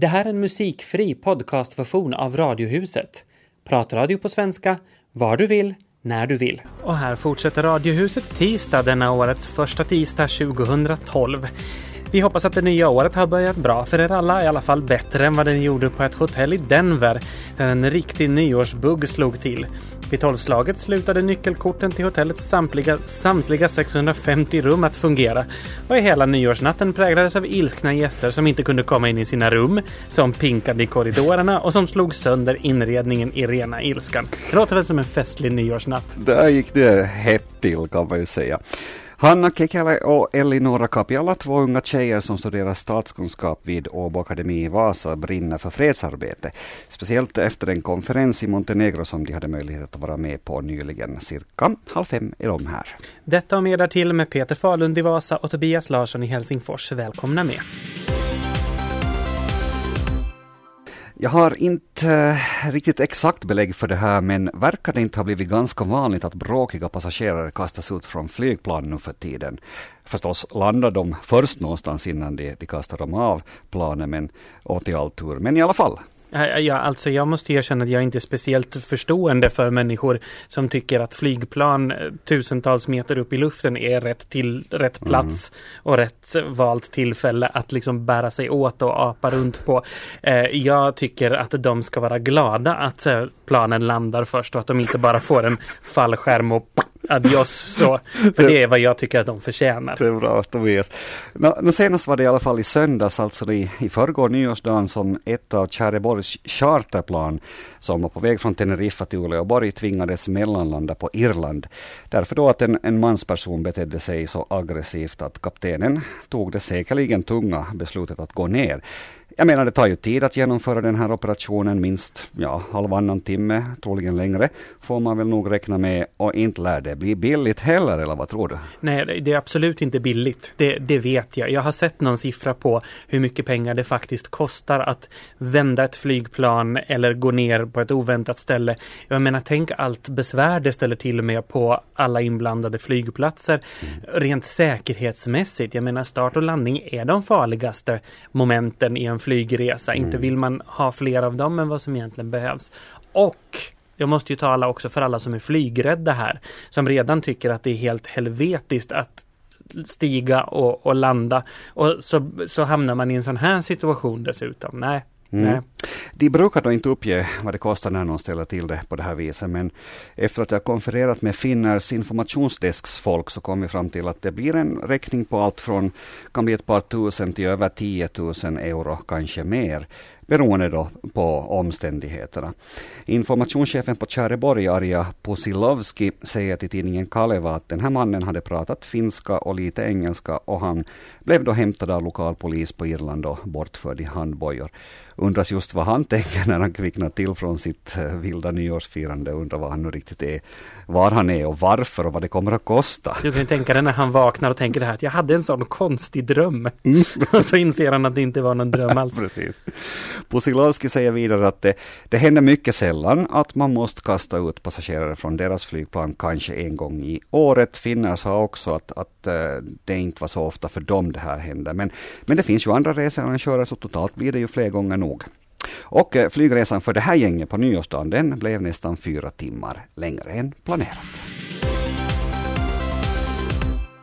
Det här är en musikfri podcastversion av Radiohuset. Pratradio på svenska, var du vill, när du vill. Och här fortsätter Radiohuset tisdag, denna årets första tisdag 2012. Vi hoppas att det nya året har börjat bra för er alla, i alla fall bättre än vad den gjorde på ett hotell i Denver, där en riktig nyårsbugg slog till. Vid tolvslaget slutade nyckelkorten till hotellets samtliga, samtliga 650 rum att fungera och hela nyårsnatten präglades av ilskna gäster som inte kunde komma in i sina rum, som pinkade i korridorerna och som slog sönder inredningen i rena ilskan. Det låter väl som en festlig nyårsnatt? Där gick det hett till kan man ju säga. Hanna Kekele och Elinora Kapiala, två unga tjejer som studerar statskunskap vid Åbo Akademi i Vasa, brinner för fredsarbete. Speciellt efter en konferens i Montenegro som de hade möjlighet att vara med på nyligen. Cirka halv fem är de här. Detta och mer därtill med Peter Falund i Vasa och Tobias Larsson i Helsingfors. Välkomna med! Jag har inte eh, riktigt exakt belägg för det här, men verkar det inte ha blivit ganska vanligt att bråkiga passagerare kastas ut från flygplan nu för tiden? Förstås landar de först någonstans innan de, de kastar dem av planen men, och till all tur. Men i alla fall, Ja, alltså jag måste erkänna att jag inte är speciellt förstående för människor som tycker att flygplan eh, tusentals meter upp i luften är rätt, till, rätt mm. plats mm. och rätt valt tillfälle att liksom bära sig åt och apa runt på. Eh, jag tycker att de ska vara glada att eh, planen landar först och att de inte bara får en fallskärm och adios. Så, för det är vad jag tycker att de förtjänar. Det är bra Tobias. Nå, senast var det i alla fall i söndags, alltså i, i förrgår nyårsdagen, som ett av Tjäreborgs charterplan som var på väg från Teneriffa till Uleåborg tvingades mellanlanda på Irland. Därför då att en, en mansperson betedde sig så aggressivt att kaptenen tog det säkerligen tunga beslutet att gå ner. Jag menar det tar ju tid att genomföra den här operationen, minst ja, halvannan timme, troligen längre, får man väl nog räkna med. Och inte lär det bli billigt heller, eller vad tror du? Nej, det är absolut inte billigt. Det, det vet jag. Jag har sett någon siffra på hur mycket pengar det faktiskt kostar att vända ett flygplan eller gå ner på ett oväntat ställe. Jag menar, tänk allt besvär det ställer till med på alla inblandade flygplatser. Mm. Rent säkerhetsmässigt, jag menar start och landning är de farligaste momenten i en flygresa. Mm. Inte vill man ha fler av dem än vad som egentligen behövs. Och jag måste ju tala också för alla som är flygrädda här. Som redan tycker att det är helt helvetiskt att stiga och, och landa. Och så, så hamnar man i en sån här situation dessutom. Nej, Mm. De brukar då inte uppge vad det kostar när någon ställer till det på det här viset, men efter att jag konfererat med Finners informationsdesks folk så kom vi fram till att det blir en räkning på allt från kan bli ett par tusen till över 10 000 euro, kanske mer beroende då på omständigheterna. Informationschefen på Käreborg, Arja Posilovski, säger till tidningen Kaleva att den här mannen hade pratat finska och lite engelska och han blev då hämtad av lokal polis på Irland och bortförd i handbojor. Undras just vad han tänker när han kvicknar till från sitt eh, vilda nyårsfirande. Undrar vad han nu riktigt är, var han är och varför och vad det kommer att kosta. Du kan tänka dig när han vaknar och tänker det här att jag hade en sån konstig dröm. Mm. och så inser han att det inte var någon dröm alls. Precis. Posilovski säger vidare att det, det händer mycket sällan att man måste kasta ut passagerare från deras flygplan kanske en gång i året. Finnar sa också att, att eh, det inte var så ofta för dem det här hände. Men, men det finns ju andra researrangörer så totalt blir det ju fler gånger nog. Och eh, flygresan för det här gänget på nyårsdagen den blev nästan fyra timmar längre än planerat.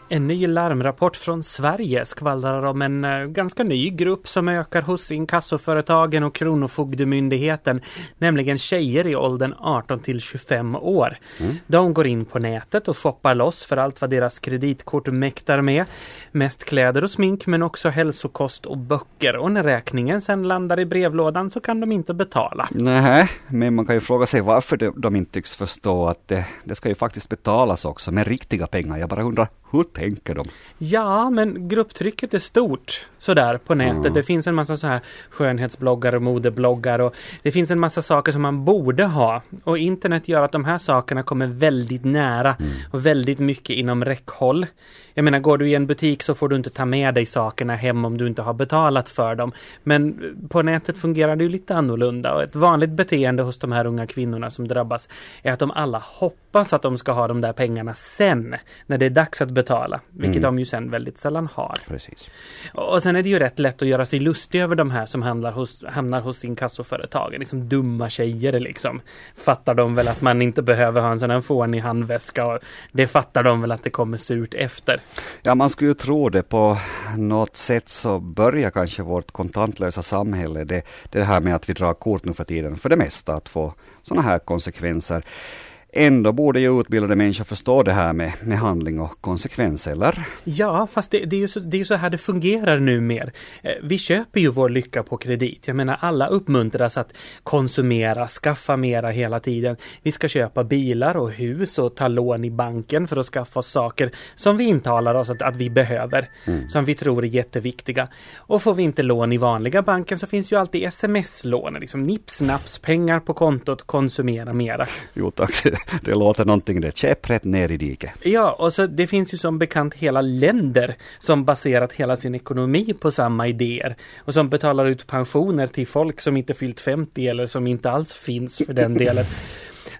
En ny larmrapport från Sverige skvallrar om en uh, ganska ny grupp som ökar hos inkassoföretagen och Kronofogdemyndigheten, nämligen tjejer i åldern 18 till 25 år. Mm. De går in på nätet och shoppar loss för allt vad deras kreditkort mäktar med. Mest kläder och smink men också hälsokost och böcker och när räkningen sen landar i brevlådan så kan de inte betala. Nej, men man kan ju fråga sig varför de, de inte tycks förstå att det, det ska ju faktiskt betalas också med riktiga pengar. Jag bara undrar hur tänker de? Ja, men grupptrycket är stort sådär på nätet. Mm. Det finns en massa så här skönhetsbloggar och modebloggar och det finns en massa saker som man borde ha. Och internet gör att de här sakerna kommer väldigt nära mm. och väldigt mycket inom räckhåll. Jag menar, går du i en butik så får du inte ta med dig sakerna hem om du inte har betalat för dem. Men på nätet fungerar det ju lite annorlunda och ett vanligt beteende hos de här unga kvinnorna som drabbas är att de alla hoppar hoppas att de ska ha de där pengarna sen när det är dags att betala, vilket Mm. de ju sen väldigt sällan har. Precis. Och sen är det ju rätt lätt att göra sig lustig över de här som handlar hos, hamnar hos inkassoföretagen. Liksom dumma tjejer liksom. Fattar de väl att man inte behöver ha en sån här fånig handväska och det fattar de väl att det kommer surt efter. Ja, man skulle ju tro det. På något sätt så börjar kanske vårt kontantlösa samhälle, det, det här med att vi drar kort nu för tiden, för det mesta, att få sådana här konsekvenser. Ändå borde ju utbildade människor förstå det här med, med handling och konsekvens, eller? Ja, fast det, det, är ju så, det är så här det fungerar nu mer. Eh, Vi köper ju vår lycka på kredit. Jag menar alla uppmuntras att konsumera, skaffa mera hela tiden. Vi ska köpa bilar och hus och ta lån i banken för att skaffa oss saker som vi intalar oss att, att vi behöver. Som vi tror är jätteviktiga. Och får vi inte lån i vanliga banken så finns ju alltid sms-lån. Liksom nips naps, pengar på kontot, konsumera mera. Jo tack, det låter någonting det. Käpprätt ner i diket. Ja, och så det finns ju som bekant hela länder som baserat hela sin ekonomi på samma idéer och som betalar ut pensioner till folk som inte fyllt 50 eller som inte alls finns för den delen.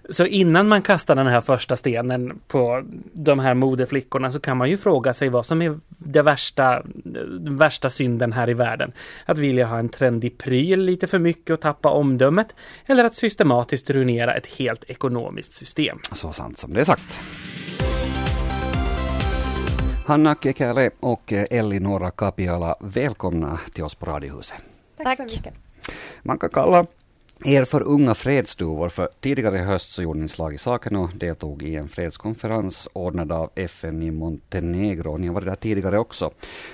Så innan man kastar den här första stenen på de här modeflickorna så kan man ju fråga sig vad som är det värsta, den värsta synden här i världen. Att vilja ha en trendig pryl lite för mycket och tappa omdömet eller att systematiskt ruinera ett helt ekonomiskt system. Så sant som det är sagt. Hanna Kekele och Elinora Kapiala, välkomna till oss på Radiohuset. Tack, Tack. så mycket. Man kan kalla er för unga fredsduvor, för tidigare i höst så gjorde ni slag i saken och deltog i en fredskonferens ordnad av FN i Montenegro. Ni har varit där tidigare också.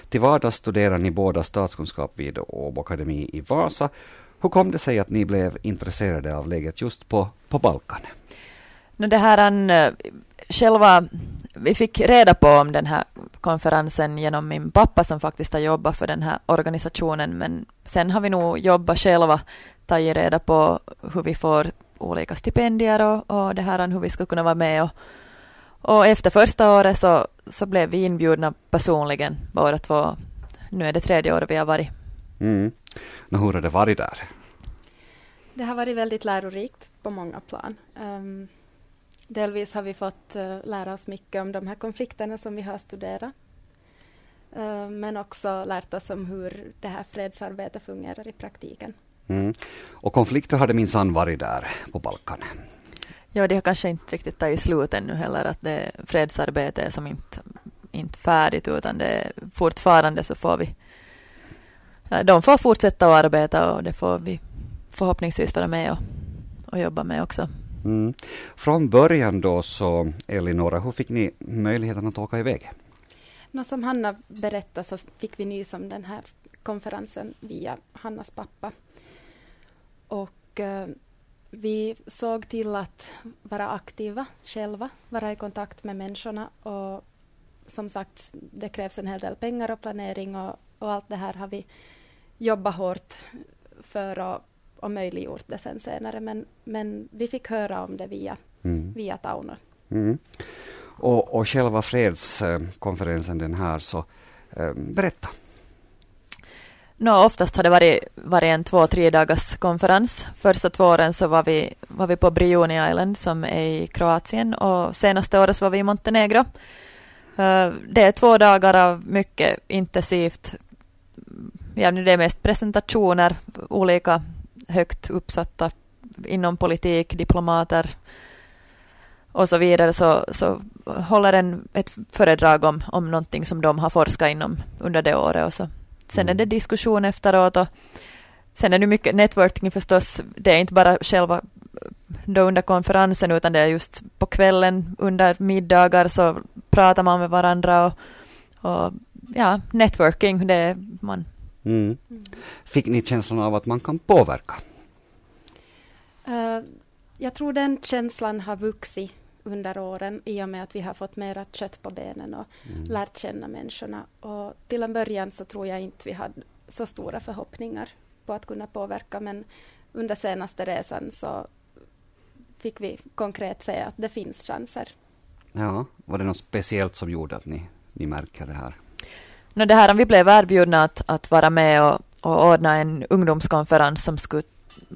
Till vardags studerar ni båda statskunskap vid Åbo Akademi i Vasa. Hur kom det sig att ni blev intresserade av läget just på, på Balkan? No, det här eh, själva, vi fick reda på om den här konferensen genom min pappa som faktiskt har jobbat för den här organisationen men sen har vi nog jobbat själva, tagit reda på hur vi får olika stipendier och, och det här hur vi ska kunna vara med och, och efter första året så, så blev vi inbjudna personligen båda två. Nu är det tredje året vi har varit. Mm. Nå, hur har det varit där? Det har varit väldigt lärorikt på många plan. Um, delvis har vi fått uh, lära oss mycket om de här konflikterna som vi har studerat. Uh, men också lärt oss om hur det här fredsarbetet fungerar i praktiken. Mm. Och konflikter har det minsann varit där på Balkan. Ja, det har kanske inte riktigt tagit slut ännu heller, att det fredsarbete är som inte, inte färdigt, utan det är fortfarande så får vi, de får fortsätta att arbeta och det får vi förhoppningsvis vara med och, och jobba med också. Mm. Från början då så, Elinora, hur fick ni möjligheten att åka iväg? No, som Hanna berättade så fick vi nys om den här konferensen via Hannas pappa. Och eh, vi såg till att vara aktiva själva, vara i kontakt med människorna och som sagt, det krävs en hel del pengar och planering och, och allt det här har vi jobbat hårt för att och möjliggjort det sen senare. Men, men vi fick höra om det via, Mm. via Tauno. Mm. Och, och själva fredskonferensen den här, så eh, berätta. Nå, oftast har det varit, varit en två, tre dagars konferens. Första två åren så var vi, var vi på Brioni Island som är i Kroatien och senaste året så var vi i Montenegro. Eh, Det är två dagar av mycket intensivt, ja nu det är mest presentationer, olika högt uppsatta inom politik, diplomater och så vidare så, så håller en ett föredrag om, om någonting som de har forskat inom under det året och så Sen är det diskussion efteråt och sen är det mycket networking förstås. Det är inte bara själva då under konferensen utan det är just på kvällen under middagar så pratar man med varandra och, och ja, networking, det är man. Mm. Fick ni känslan av att man kan påverka? Eh, jag tror den känslan har vuxit under åren i och med att vi har fått mera kött på benen och Mm. lärt känna människorna. Och till en början så tror jag inte vi hade så stora förhoppningar på att kunna påverka men under senaste resan så fick vi konkret se att det finns chanser. Ja, var det något speciellt som gjorde att ni, ni märker det här? No, det här, vi blev erbjudna att, att vara med och, och ordna en ungdomskonferens som skulle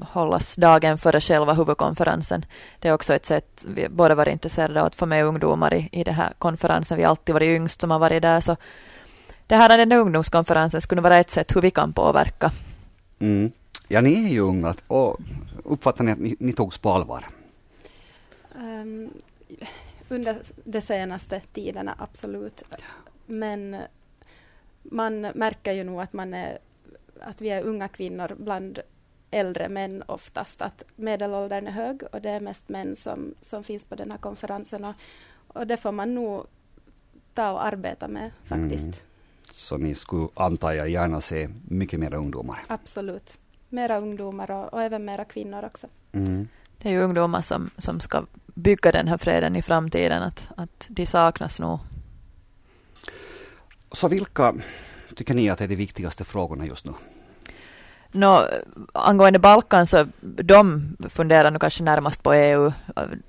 hållas dagen före själva huvudkonferensen. Det är också ett sätt, vi båda varit intresserade av att få med ungdomar i, i den här konferensen. Vi har alltid varit yngst som har varit där, så det här den ungdomskonferensen skulle vara ett sätt hur vi kan påverka. Mm. Ja, ni är ju unga och uppfattar ni att ni, ni togs på allvar? Um, under de senaste tiderna, absolut. Men man märker ju nog att, man är, att vi är unga kvinnor bland äldre män oftast, att medelåldern är hög och det är mest män som, som finns på den här konferensen. Och, och det får man nog ta och arbeta med faktiskt. Mm. Så ni skulle, antar jag, gärna se mycket mer ungdomar? Absolut. Mera ungdomar och, och även mera kvinnor också. Mm. Det är ju ungdomar som, som ska bygga den här freden i framtiden, att, att de saknas nog. Så vilka tycker ni att är de viktigaste frågorna just nu? No, angående Balkan så de funderar nu kanske närmast på EU.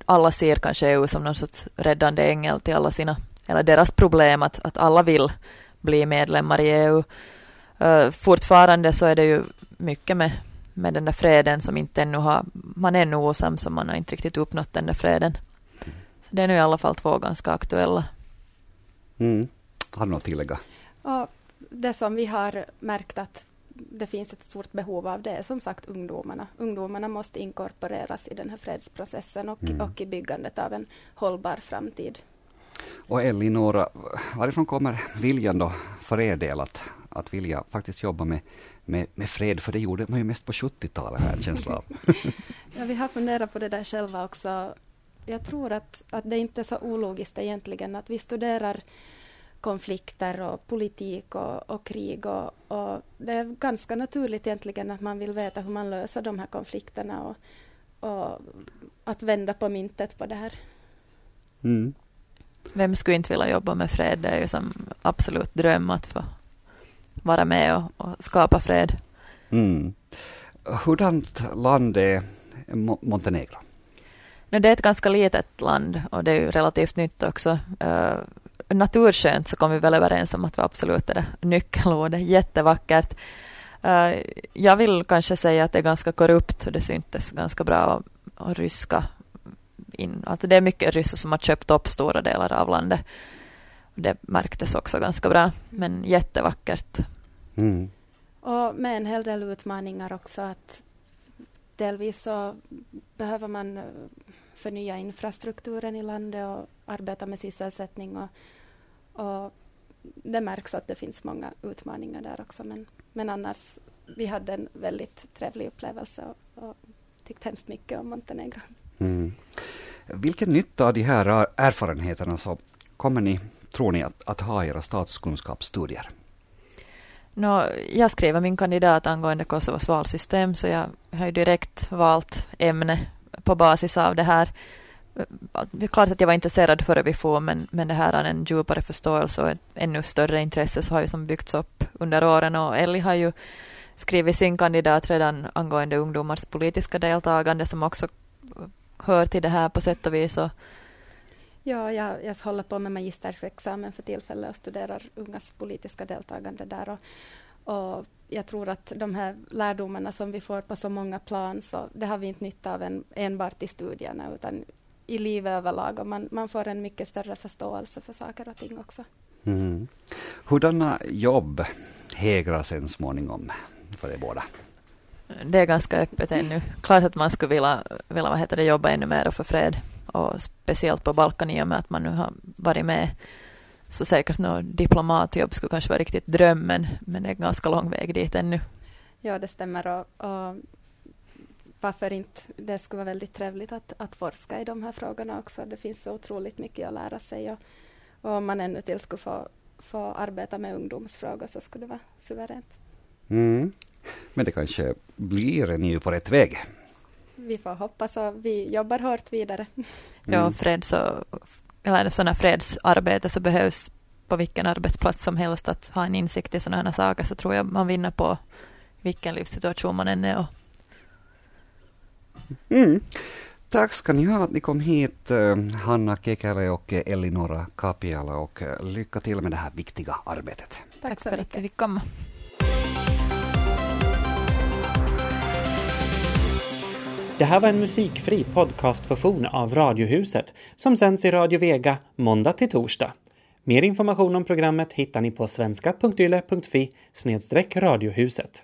Alla ser kanske EU som någon sorts räddande ängel till alla sina, eller deras problem att, att alla vill bli medlemmar i EU. Uh, fortfarande så är det ju mycket med, med den där freden som inte ännu har, man är ännu osams och man har inte riktigt uppnått den där freden. Så det är nu i alla fall två ganska aktuella. Mm. Har du något att tillägga? Och det som vi har märkt att det finns ett stort behov av det är som sagt ungdomarna. Ungdomarna måste inkorporeras i den här fredsprocessen och, mm. och i byggandet av en hållbar framtid. Och Elinor, varifrån kommer viljan då för er del att, att vilja faktiskt jobba med, med, med fred? För det gjorde man ju mest på 70-talet, här känsla av. ja, vi har funderat på det där själva också. Jag tror att, att det inte är så ologiskt egentligen att vi studerar konflikter och politik och, och krig. Och, och, det är ganska naturligt egentligen att man vill veta hur man löser de här konflikterna och, och att vända på myntet på det här. Mm. Vem skulle inte vilja jobba med fred? Det är ju som absolut dröm att få vara med och, och skapa fred. Mm. Hurdant land är Montenegro? Det är ett ganska litet land och det är ju relativt nytt också. Naturskönt så kom vi väl överens om att vi absolut är det nyckelordet. Jättevackert. Uh, jag vill kanske säga att det är ganska korrupt och det syntes ganska bra och, och ryska in. Alltså det är mycket ryssar som har köpt upp stora delar av landet. Det märktes också ganska bra, men jättevackert. Mm. Och med en hel del utmaningar också. att Delvis så behöver man förnya infrastrukturen i landet och arbeta med sysselsättning och och det märks att det finns många utmaningar där också. Men, men annars, vi hade en väldigt trevlig upplevelse och, och tyckte hemskt mycket om Montenegro. Mm. Vilken nytta av de här erfarenheterna så kommer ni, tror ni, att, att ha i era statskunskapsstudier? No, jag skriver min kandidat angående Kosovos valsystem, så jag har direkt valt ämne på basis av det här det är klart att jag var intresserad före vi får, men, men det här är en djupare förståelse och ett ännu större intresse så har ju som byggts upp under åren och Ellie har ju skrivit sin kandidat redan angående ungdomars politiska deltagande som också hör till det här på sätt och vis. Och ja, jag, jag håller på med magisterexamen för tillfället och studerar ungas politiska deltagande där. Och, och jag tror att de här lärdomarna som vi får på så många plan, så det har vi inte nytta av en, enbart i studierna, utan i livet överlag och man, man får en mycket större förståelse för saker och ting också. Mm. Hurdana jobb hägrar sen småningom för er båda? Det är ganska öppet ännu. Klart att man skulle vilja, vilja vad heter det, jobba ännu mer för fred och speciellt på Balkan i och med att man nu har varit med så säkert något diplomatjobb skulle kanske vara riktigt drömmen men det är ganska lång väg dit ännu. Ja, det stämmer och, och varför inte? Det skulle vara väldigt trevligt att, att forska i de här frågorna också. Det finns så otroligt mycket att lära sig. Och, och om man ännu till skulle få, få arbeta med ungdomsfrågor så skulle det vara suveränt. Mm. Men det kanske blir ni är på rätt väg? Vi får hoppas och vi jobbar hårt vidare. Mm. Ja, freds och, eller sådana fredsarbete så behövs på vilken arbetsplats som helst att ha en insikt i sådana här saker så tror jag man vinner på vilken livssituation man än är och Mm. Tack ska ni ha att ni kom hit, eh, Hanna Kekele och Elinora Kapiala och eh, lycka till med det här viktiga arbetet. Tack, så mycket. Tack för att vi fick komma. Det här var en musikfri podcastversion av Radiohuset som sänds i Radio Vega måndag till torsdag. Mer information om programmet hittar ni på svenska.yle.fi radiohuset.